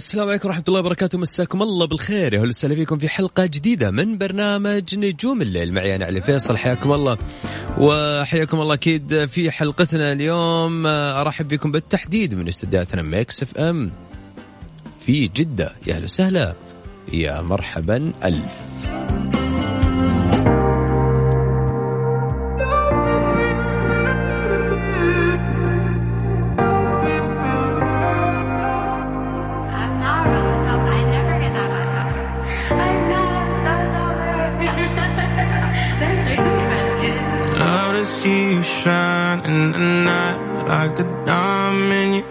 السلام عليكم ورحمة الله وبركاته. مساكم الله بالخير. يا وسهلا فيكم في حلقة جديدة من برنامج نجوم الليل. معي أنا علي فيصل. حياكم الله. وحياكم الله أكيد في حلقتنا اليوم. أرحب بكم بالتحديد من استديوهاتنا Mix FM في جدة. يا أهلا وسهلا. يا مرحبا. ألف. You shine in the night like a diamond in your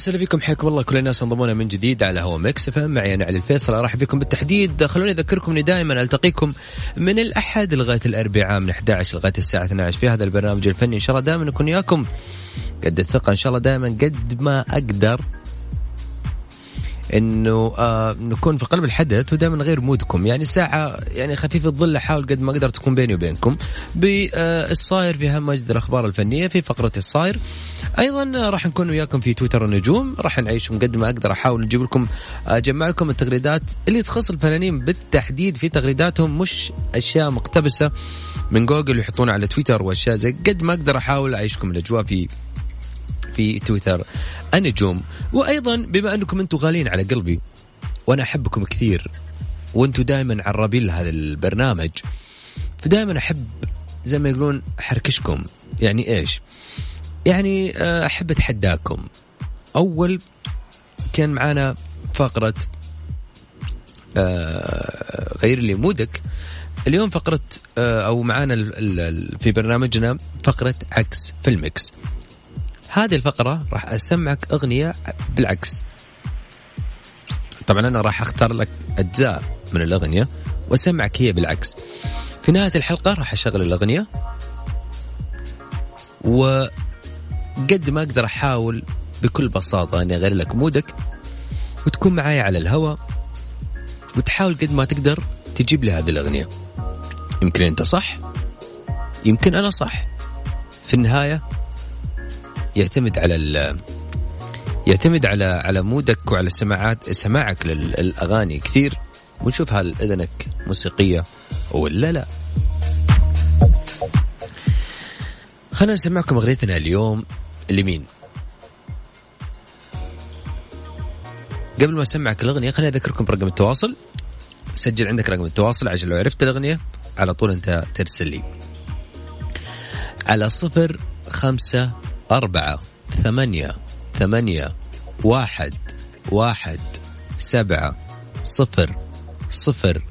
وسهلا فيكم حياكم الله. كل الناس انضمونا من جديد على هوا مكس إم. معي أنا علي الفيصل أرحب بكم بالتحديد. خلوني أذكركم إني دائما ألتقيكم من الأحد لغاية الأربعاء من 11 لغاية الساعة 12 في هذا البرنامج الفني إن شاء الله دائما نكون وياكم. قد الثقة إن شاء الله دائما قد ما أقدر. إنه آه نكون في قلب الحدث ودائما نغير مودكم. يعني ساعة يعني خفيف الظل احاول قد ما أقدر تكون بيني وبينكم. بالصاير في أهم مجد الأخبار الفنية في فقرة الصاير. أيضا راح نكون وياكم في تويتر النجوم. راح نعيشهم قد ما أقدر. أحاول نجيب لكم أجمع لكم التغريدات اللي تخص الفنانين بالتحديد في تغريداتهم مش أشياء مقتبسة من جوجل يحطونها على تويتر وأشياء زي قد ما أقدر. أحاول أعيشكم الأجواء في في تويتر. النجوم وأيضا بما أنكم أنتم غاليين على قلبي وأنا أحبكم كثير وأنتم دائما عرابين لهذا البرنامج. فدائما أحب زي ما يقولون أحركشكم. يعني إيش؟ يعني آه، أحب أتحداكم. أول كان معانا فقرة آه، غير لي مودك. اليوم فقرة آه، أو معانا في برنامجنا فقرة عكس في المكس هذه الفقرة راح أسمعك أغنية بالعكس. طبعا أنا راح أختار لك أجزاء من الأغنية وأسمعك هي بالعكس. في نهاية الحلقة راح أشغل الأغنية وقد ما أقدر أحاول بكل بساطة أني أغير لك مودك وتكون معايا على الهواء وتحاول قد ما تقدر تجيب لي هذه الأغنية. يمكن أنت صح يمكن أنا صح. في النهاية يعتمد على يعتمد على على مودك وعلى سماعات سماعك للأغاني كثير. ونشوف هل إذنك موسيقية ولا لا. خلينا نسمعكم أغنيتنا اليوم لمين؟ قبل ما أسمعك الأغنية خليني أذكركم برقم التواصل. سجل عندك رقم التواصل عشان لو عرفت الأغنية على طول أنت ترسل لي. على صفر خمسة أربعة ثمانية ثمانية واحد واحد سبعة صفر صفر.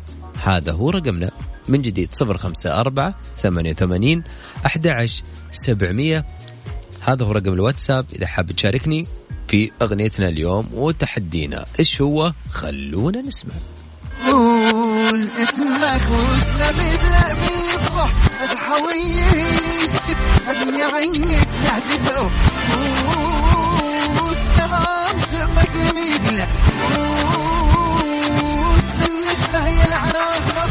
هذا هو رقمنا. من جديد صفر خمسة أربعة ثمانية ثمانين أحد سبعمية. هذا هو رقم الواتساب. إذا حاب تشاركني في أغنيتنا اليوم وتحدينا إيش هو؟ خلونا نسمع. قول اسمك واللبيب لبيب ضح الحويني عينك نهدفه قول تمام سمك العراق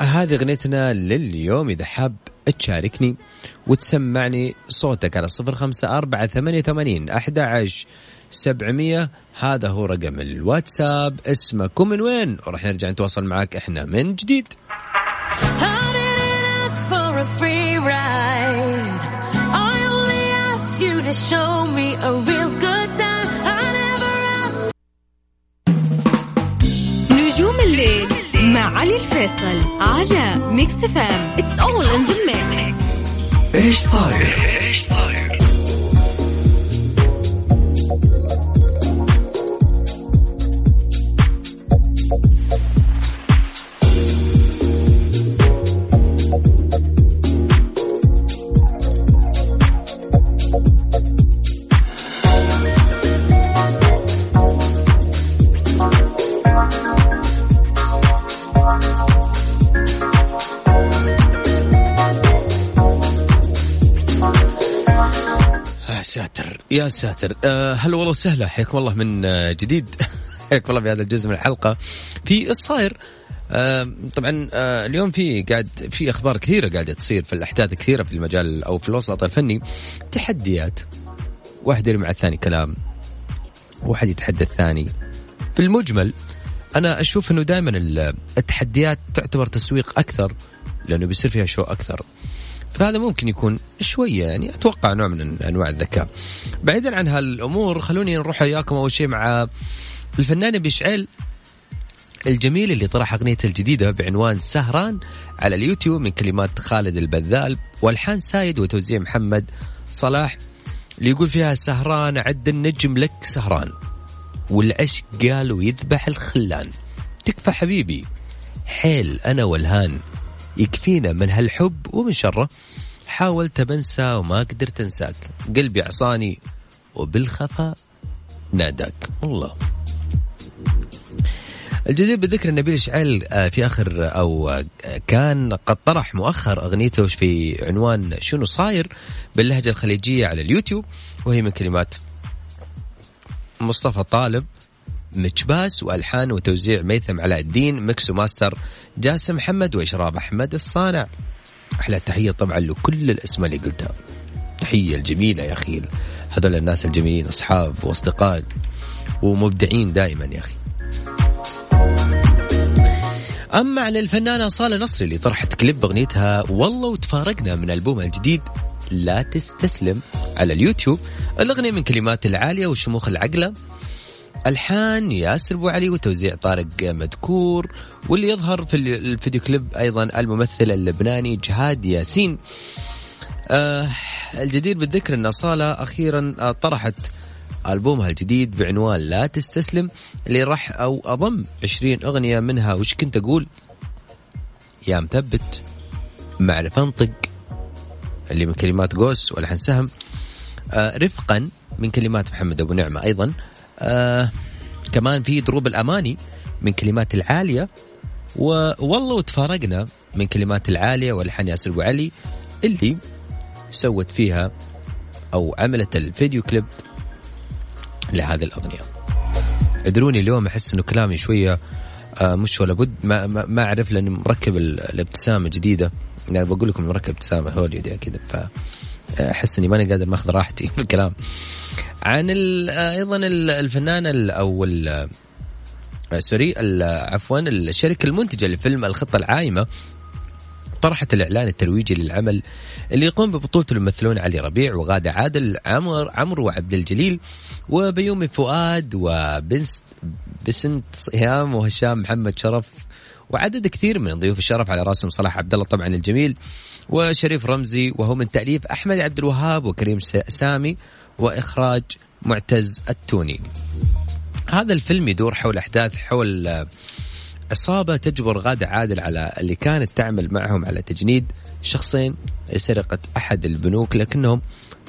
هذه أغنيتنا لليوم. إذا حاب تشاركني وتسمعني صوتك على صفر خمسة أربعة ثمانية ثمانين أحد عشر سبعمية. هذا هو رقم الواتساب. اسمك ومن وين؟ وراح نرجع نتواصل معك إحنا من جديد. نجوم الليل مع علي الفيصل على Mix FM it's all in the mix إيش صاير؟ يا يا ساتر. أه هلا والله وسهلا. حياكم الله من آه، جديد. حياكم الله في هذا الجزء من الحلقة. في الصاير آه طبعا آه اليوم في قاعد في أخبار كثيرة قاعدة تصير في الأحداث كثيرة في المجال أو في الوسط الفني. تحديات. واحد يرمي على الثاني كلام. واحد يتحدى الثاني في المجمل أنا أشوف إنه دائما التحديات تعتبر تسويق أكثر لأنه بيصير فيها شو أكثر. فهذا ممكن يكون شوية يعني أتوقع نوع من أنواع الذكاء. بعيدا عن هالأمور خلوني نروح وياكم أول شيء مع الفنان بيشعل الجميل اللي طرح أغنيته الجديدة بعنوان سهران على اليوتيوب من كلمات خالد البذال والحان سايد وتوزيع محمد صلاح اللي يقول فيها سهران عد النجم لك سهران. والعشق قال ويذبح الخلان. تكفى حبيبي حيل أنا والهان. يكفينا من هالحب ومن شره. حاولت بنسى وما قدرت انساك. قلبي عصاني وبالخفاء ناداك. الله. الجدير بالذكر ان نبيل شعيل آه، في آخر أو آه، كان قد طرح مؤخر أغنيته في عنوان شنو صاير باللهجة الخليجية على اليوتيوب وهي من كلمات مصطفى طالب. متشباس وألحان وتوزيع ميثم علاء الدين mix و master جاسم محمد وإشراف أحمد الصانع. أحلى تحية طبعا لكل الأسماء اللي قلتها. تحية الجميلة يا أخي هذول الناس الجميلين أصحاب وأصدقاء ومبدعين دائما يا أخي. أما عن الفنانة أصالة نصري اللي طرحت كليب أغنيتها والله وتفارقنا من ألبومها الجديد لا تستسلم على اليوتيوب. الأغنية من كلمات العالية وشموخ العقلة. الحان ياسر أبو علي وتوزيع طارق مدكور واللي يظهر في الفيديو كليب أيضا الممثل اللبناني جهاد ياسين. آه الجدير بالذكر أن صالة أخيرا طرحت ألبومها الجديد بعنوان لا تستسلم اللي راح أو أضم 20 أغنية منها. وش كنت أقول؟ يا مثبت معرف أنطق اللي من كلمات قوس والحن سهم. آه رفقا من كلمات محمد أبو نعمة أيضا. آه كمان في دروب الأماني من كلمات العالية. والله وتفارقنا من كلمات العالية والحان ياسر أبو علي اللي سوت فيها أو عملت الفيديو كليب لهذه الأغنية. ادروني اليوم أحس إنه كلامي شوية آه مش ولا بد ما, ما, ما أعرف لأني مركب ال- الابتسامة جديدة. يعني بقول لكم مركب ابتسامة هوليودي كذا ف أحس إني ماني قادر ماخذ راحتي في الكلام. عن ال- آه، أيضا ال- الفنانه ال- أو آه، سوري عفوا الشركة المنتجه لفيلم الخطة العايمة طرحت الإعلان الترويجي للعمل اللي يقوم ببطولته الممثلون علي ربيع وغادة عادل عمر عمرو وعبد الجليل وبيومي فؤاد وبنت بسنت صيام وهشام محمد شرف وعدد كثير من ضيوف الشرف على رأسهم صلاح عبد الله طبعا الجميل وشريف رمزي وهو من تأليف أحمد عبد الوهاب وكريم سامي وإخراج معتز التوني. هذا الفيلم يدور حول أحداث حول آه، عصابة تجبر غادة عادل على اللي كانت تعمل معهم على تجنيد شخصين لسرقة أحد البنوك لكنهم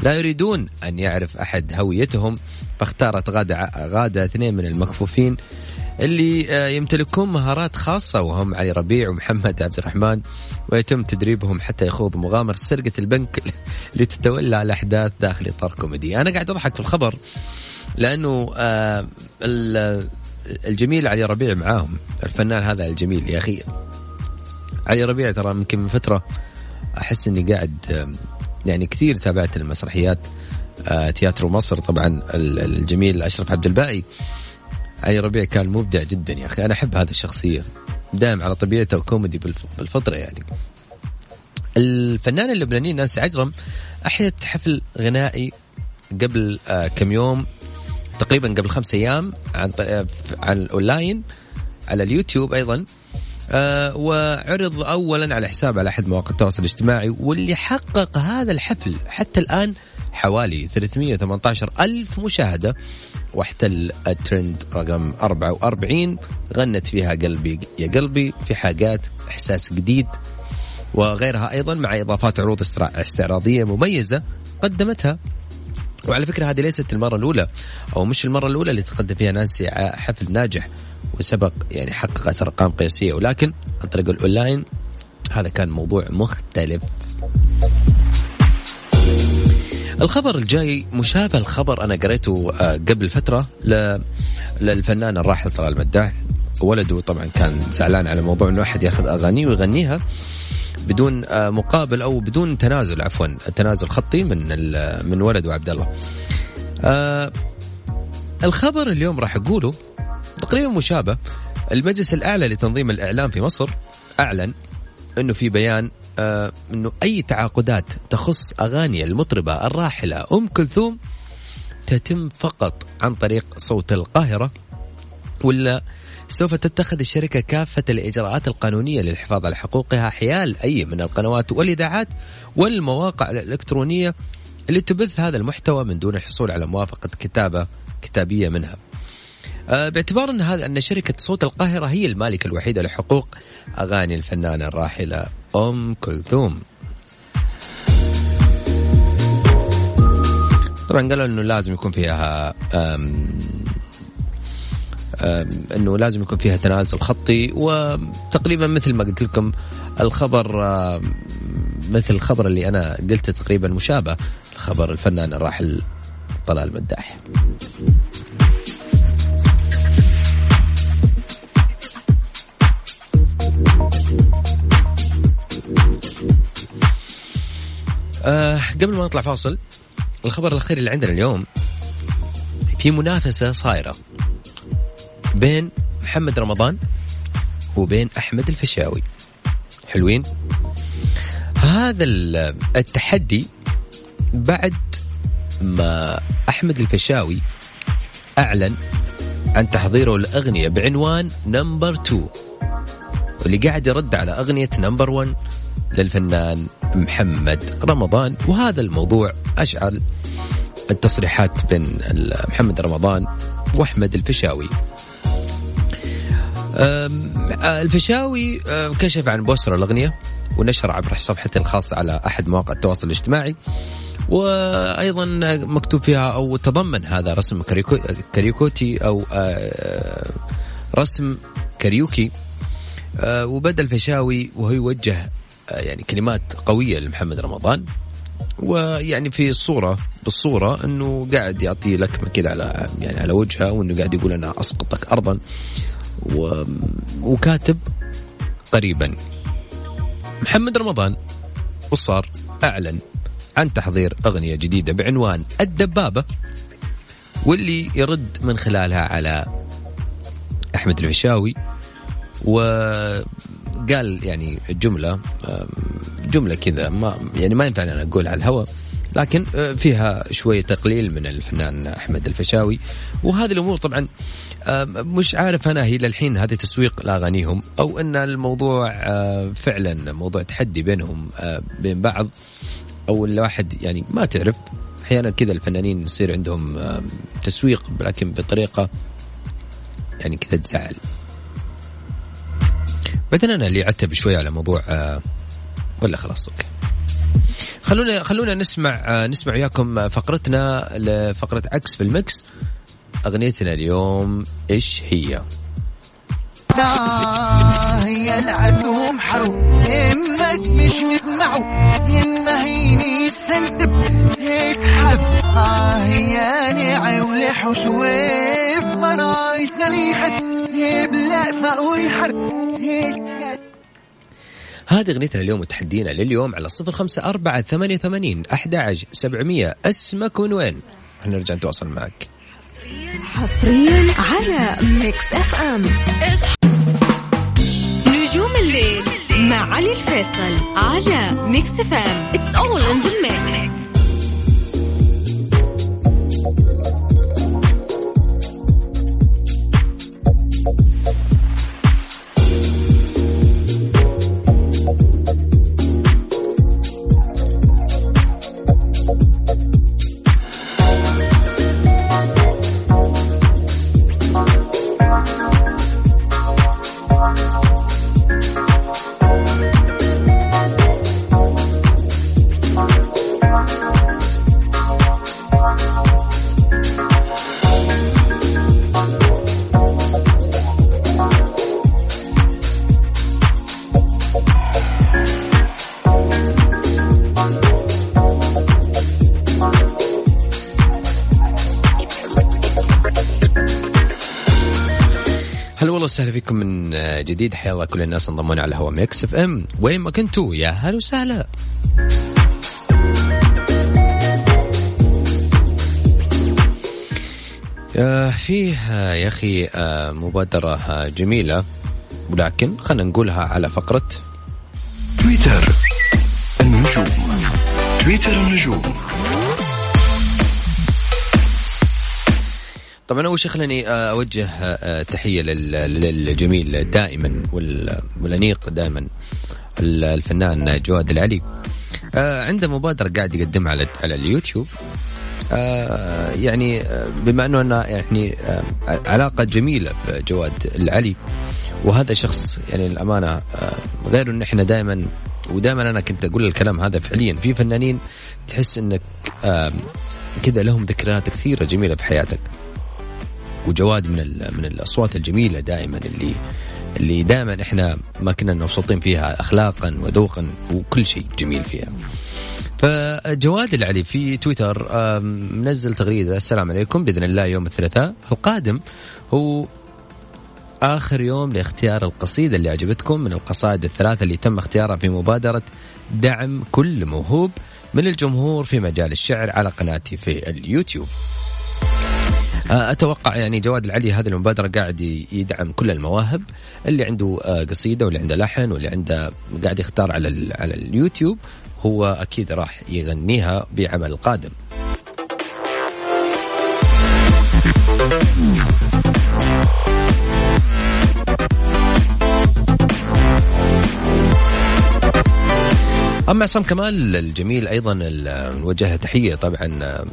لا يريدون أن يعرف أحد هويتهم فاختارت غادة, غادة اثنين من المكفوفين اللي آه، يمتلكون مهارات خاصة وهم علي ربيع ومحمد عبد الرحمن ويتم تدريبهم حتى يخوض مغامرة سرقة البنك لتتولى الأحداث داخل إطار كوميدي. أنا قاعد أضحك في الخبر لأنه آه، ال- الجميل علي ربيع معاهم الفنان هذا الجميل يا أخي. علي ربيع ترى يمكن من فترة أحس إني قاعد آه، يعني كثير تابعت المسرحيات تياترو مصر طبعا ال- الجميل أشرف عبد الباقي. علي ربيع كان مبدع جدا يا أخي. أنا أحب هذه الشخصية. دائم على طبيعته كوميدي بالف- بالفطرة يعني. الفنانة اللبنانية نانسي عجرم احيت حفل غنائي قبل آه كم يوم تقريبا قبل خمس أيام عن آه، عن الاونلاين على اليوتيوب أيضا. آه وعرض اولا على حساب على أحد مواقع التواصل الاجتماعي. واللي حقق هذا الحفل حتى الآن حوالي 318 ألف مشاهدة. واحتل الترند رقم 44 غنت فيها قلبي يا قلبي في حاجات إحساس جديد. وغيرها أيضا مع إضافات عروض استعراضية مميزة قدمتها. وعلى فكرة هذه ليست المرة الأولى أو مش المرة الأولى اللي تقدم فيها نانسي حفل ناجح وسبق يعني حققت أرقام قياسية. ولكن عن طريق الأونلاين هذا كان موضوع مختلف. الخبر الجاي مشابه الخبر أنا قريته آه، قبل فترة ل... للفنان الراحل طلال المداح ولده طبعا كان زعلان على موضوع إنه أحد يأخذ اغانيه ويغنيها بدون آه، مقابل أو بدون تنازل عفوا تنازل خطي من من ولده عبد الله. آه، الخبر اليوم راح أقوله تقريبا مشابه المجلس الأعلى لتنظيم الإعلام في مصر أعلن إنه في بيان إنه أي تعاقدات تخص أغاني المطربة الراحلة أم كلثوم تتم فقط عن طريق صوت القاهرة ولا سوف تتخذ الشركة كافة الإجراءات القانونية للحفاظ على حقوقها حيال أي من القنوات والإذاعات والمواقع الإلكترونية اللي تبث هذا المحتوى من دون الحصول على موافقة كتابة كتابية منها. آه، باعتبار إن هذا أن شركة صوت القاهرة هي المالكة الوحيدة لحقوق أغاني الفنانة الراحلة أم كلثوم. طبعا قالوا إنه لازم يكون فيها آم، آم، إنه لازم يكون فيها تنازل خطي وتقريبا مثل ما قلت لكم الخبر مثل الخبر اللي أنا قلته تقريبا مشابه خبر الفنان الراحل طلال مداح. آه قبل ما نطلع فاصل الخبر الأخير اللي عندنا اليوم في منافسة صايرة بين محمد رمضان وبين أحمد الفيشاوي. حلوين؟ هذا ال- التحدي بعد ما أحمد الفيشاوي أعلن عن تحضيره لأغنية بعنوان number 2 واللي قاعد يرد على أغنية number 1 للفنان محمد رمضان. وهذا الموضوع أشعل التصريحات بين محمد رمضان آه، الفيشاوي. آه، كشف عن بوستر الأغنية ونشر عبر صفحته الخاصة على أحد مواقع التواصل الاجتماعي. وأيضا مكتوب فيها أو تضمن هذا رسم كاريكاتوري أو رسم كاريكاتيري. آه، وبدأ الفيشاوي وهو يوجه يعني كلمات قوية لمحمد رمضان. ويعني في الصورة بالصورة إنه قاعد يعطي لكمة كذا على يعني على وجهه وإنه قاعد يقول أنا أسقطك ارضا. و... وكاتب قريبا. محمد رمضان وصار أعلن عن تحضير أغنية جديدة بعنوان الدبابة واللي يرد من خلالها على أحمد الفيشاوي وقال يعني جملة جملة كذا ما يعني ما ينفع أنا أقول على الهواء لكن آه، فيها شوية تقليل من الفنان أحمد الفيشاوي. وهذه الأمور طبعا مش عارف أنا هي للحين هذه تسويق لأغانيهم أو إن الموضوع آه، فعلا موضوع تحدي بينهم آه، بين بعض أو الواحد يعني ما تعرف. أحيانا كذا الفنانين يصير عندهم تسويق لكن بطريقة يعني كذا تزعل. بعدين أنا اللي عتب شوي على موضوع آه، ولا خلاص أوكي. خلونا خلونا نسمع آه، نسمع وياكم فقرتنا لفقرة عكس في المكس. أغنيتنا اليوم إيش هي؟ هي العدوم حرو همك مش ندمعو يما هيني السندب هيك حد آه هي نعي ولح وشويف مرايتنا ليحد يبلع فقوي حرب. هذه أغنيتنا اليوم وتحدينا لليوم على صفر خمسة أربعة ثمانية ثمانين أحد سبعمية. أسمك من وين؟ إحنا نرجع نتواصل معك. حصريا على Mix FM نجوم الليل مع علي الفيصل على Mix FM it's all in the mix جديد حيا الله كل الناس انضمونا على هوا Mix FM. وين ما كنتوا يا هلا وسهلا. آه، فيه آه، يا أخي آه، مبادرة آه، جميلة. ولكن خلينا نقولها على فقرة. تويتر النجوم. تويتر النجوم. طبعا أول شيء خليني آه، أوجه آه، تحية لل- للجميل دائما وال- والأنيق دائما ال- الفنان جواد العلي. آه، عنده مبادرة قاعد يقدمها على على اليوتيوب. يعني بما إنه أنا يعني علاقة جميلة بجواد العلي وهذا شخص يعني الامانه غير إن إحنا دائما ودائما أنا كنت أقول الكلام هذا فعليا. في فنانين تحس إنك كذا لهم ذكريات كثيرة جميلة بحياتك. وجواد من من الأصوات الجميلة دائما اللي اللي دائما إحنا ما كنا مبسوطين فيها اخلاقا وذوقا وكل شيء جميل فيها. فجواد العلي في تويتر منزل تغريدة السلام عليكم بإذن الله يوم الثلاثاء القادم هو آخر يوم لاختيار القصيدة اللي عجبتكم من القصائد الثلاثة اللي تم اختيارها في مبادرة دعم كل موهوب من الجمهور في مجال الشعر على قناتي في اليوتيوب. آه، أتوقع يعني جواد العلي هذه المبادرة قاعد يدعم كل المواهب اللي عنده آه، قصيدة واللي عنده لحن واللي عنده قاعد يختار على على اليوتيوب هو أكيد راح يغنيها بعمل القادم أما عصام كمال الجميل أيضا نوجه تحية طبعا آه،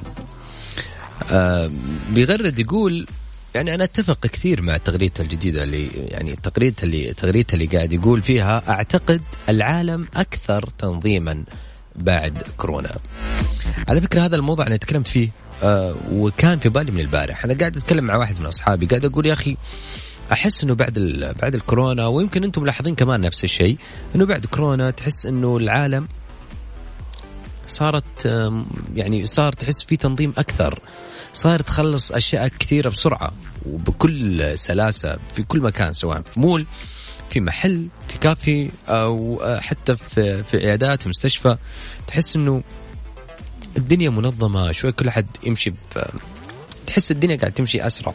بيغرد يقول يعني أنا أتفق كثير مع تغريدته الجديدة اللي يعني تغريدته اللي تغريدته اللي قاعد يقول فيها أعتقد العالم أكثر تنظيما بعد كورونا. على فكرة هذا الموضوع أنا تكلمت فيه آه وكان في بالي من البارح، أنا قاعد أتكلم مع واحد من أصحابي قاعد أقول يا أخي أحس إنه بعد بعد الكورونا ويمكن أنتم ملاحظين كمان نفس الشيء إنه بعد كورونا تحس إنه العالم صارت يعني صار تحس في تنظيم أكثر صار تخلص أشياء كثيرة بسرعة وبكل سلاسة في كل مكان سواء في مول في محل في كافي أو حتى في في عيادات مستشفى. تحس إنه الدنيا منظمة شوي كل أحد يمشي تحس الدنيا قاعد تمشي أسرع.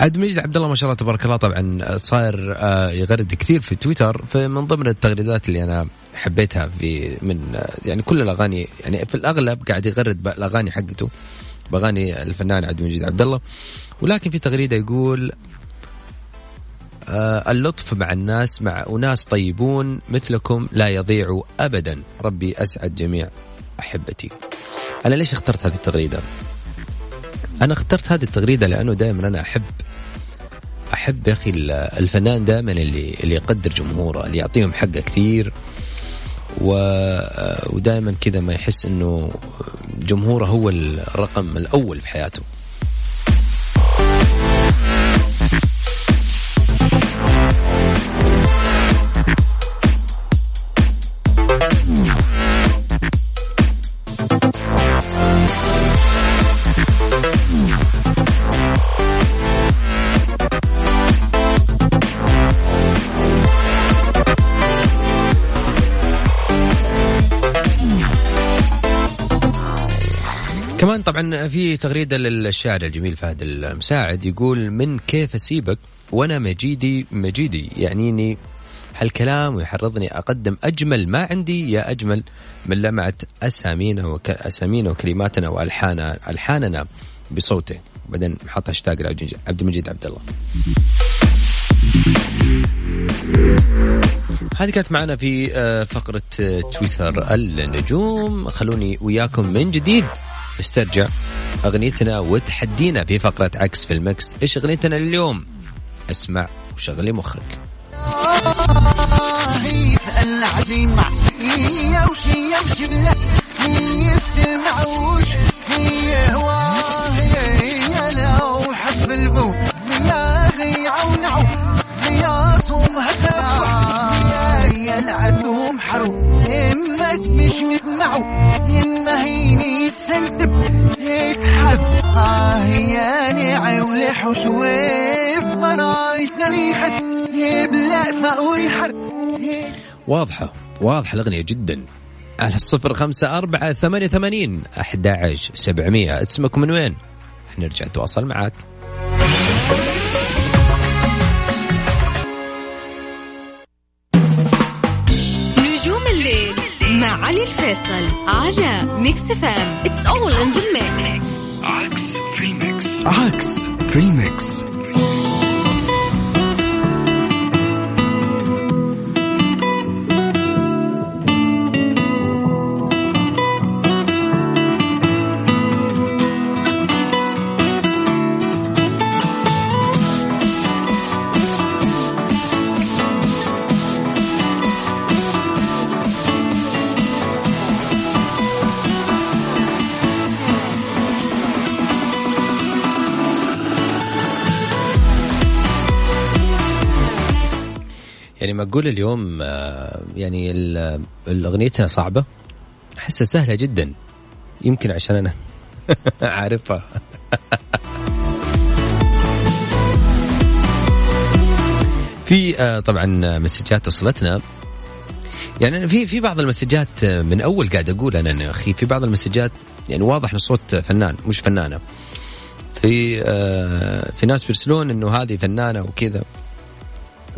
عبد المجيد عبد الله ما شاء الله تبارك الله طبعا صاير آه، يغرد كثير في تويتر فمن ضمن التغريدات اللي أنا حبيتها في من يعني كل الأغاني يعني في الأغلب قاعد يغرد بالاغاني حقته بأغاني الفنان عبد المجيد عبد الله ولكن في تغريدة يقول آه اللطف مع الناس مع أناس طيبون مثلكم لا يضيعوا أبدا. ربي أسعد جميع أحبتي. أنا ليش اخترت هذه التغريدة؟ أنا اخترت هذه التغريدة لأنه دائما أنا أحب أحب يا أخي الفنان دائما اللي اللي يقدر جمهوره اللي يعطيهم حقه كثير. ودائما كذا ما يحس إنه جمهوره هو الرقم الأول في حياته. كمان طبعا في تغريدة للشاعر الجميل فهد المساعد يقول من كيف أسيبك وأنا مجيدي مجيدي يعنيني؟ هالكلام ويحرضني أقدم أجمل ما عندي يا أجمل من لمعة أسامينا وك... أسامينا وكلماتنا والحانا ألحاننا بصوته. بعدين حط هاشتاج عبد المجيد عبد الله. هذه كانت معنا في آه، فقرة آه، تويتر النجوم. خلوني وياكم من جديد. استرجع أغنيتنا وتحدينا في فقرة عكس في المكس. إيش أغنيتنا اليوم اسمع وشغلي مخك. يا يا صوم هسا هي العدوم حرو. اما مش معو اما هيني سنتب هيك حد. آه هي نعي ولح وشويب مرايتنا ليحد يبلع فقوي حرب واضحة. واضحة الأغنية جدا. على الصفر خمسة أربعة ثمانية ثمانين أحد عشر سبعمية. اسمك من وين؟ نرجع نتواصل معك. مع علي الفيصل على Mix FM it's all in the mix عكس في ال mix عكس في ال mix أقول اليوم آه، يعني الأغنيتنا صعبة. أحسها سهلة جدا. يمكن عشان أنا عارفها. في آه، طبعا مسجات وصلتنا. يعني أنا في في بعض المسجات آه، من أول قاعد أقول أنا يا أخي في بعض المسجات يعني واضح انه صوت فنان مش فنانة. في في ناس بيرسلون إنه هذه فنانة وكذا.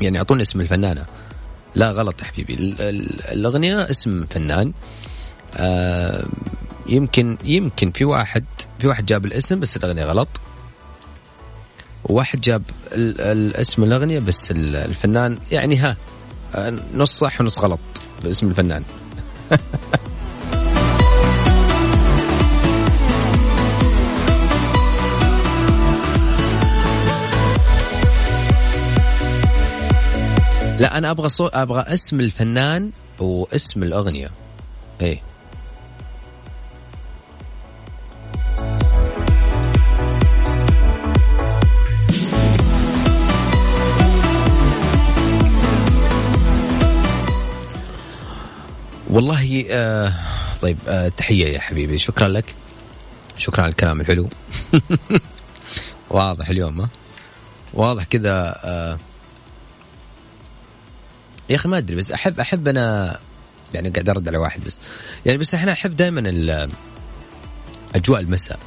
يعني أعطوني اسم الفنانة. لا غلط يا حبيبي. ال- ال- الأغنية اسم فنان. آه، يمكن يمكن في واحد في واحد جاب الاسم بس الأغنية غلط. وواحد جاب اسم الأغنية بس ال- الفنان يعني ها آه، نص صح ونص غلط باسم الفنان. لا أنا أبغى صو... أبغى اسم الفنان واسم الأغنية. إيه. والله آه طيب آه تحية يا حبيبي. شكرا لك. شكرا على الكلام الحلو. واضح اليوم ها؟ واضح كذا آه يا أخي ما أدري بس احب أحب أنا يعني قاعد أرد على واحد بس. يعني بس إحنا أحب دائما أجواء المساء.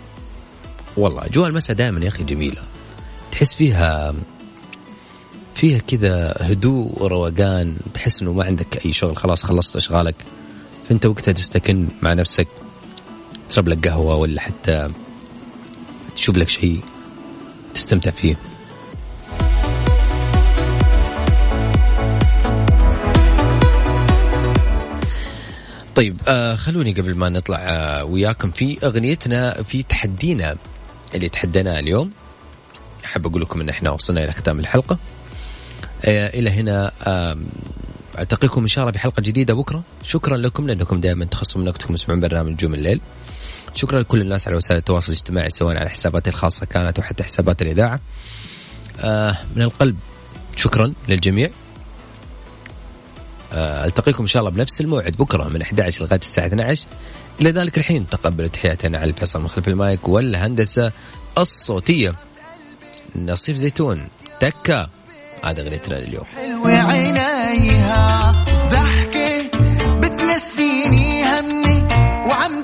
والله أجواء المساء دائما يا أخي جميلة. تحس فيها فيها كذا هدوء وروقان. تحس إنه ما عندك أي شغل خلاص خلصت أشغالك. فأنت وقتها تستكن مع نفسك تشرب لك قهوة ولا حتى تشوف لك شيء تستمتع فيه. طيب آه خلوني قبل ما نطلع آه وياكم في أغنيتنا في تحدينا اللي تحديناه اليوم. أحب أقول لكم إن إحنا وصلنا إلى ختام الحلقة. آه إلى هنا آه ألتقيكم إن شاء الله بحلقة جديدة بكرة. شكرا لكم لأنكم دائما تخصصوا من وقتكم تسمعون برنامج نجوم الليل. شكرا لكل الناس على وسائل التواصل الاجتماعي سواء على حساباتي الخاصة كانت وحتى حسابات الإذاعة. آه من القلب شكرا للجميع. ألتقيكم إن شاء الله بنفس الموعد بكرة من 11 لغاية الساعة 12 إلى ذلك الحين تقبلوا تحياتنا على الفيصل من خلف المايك والهندسة الصوتية. نصيف زيتون تكة. هذا اغنيتنا لليوم. حلوة عينيها ضحكة بتنسيني همي وعم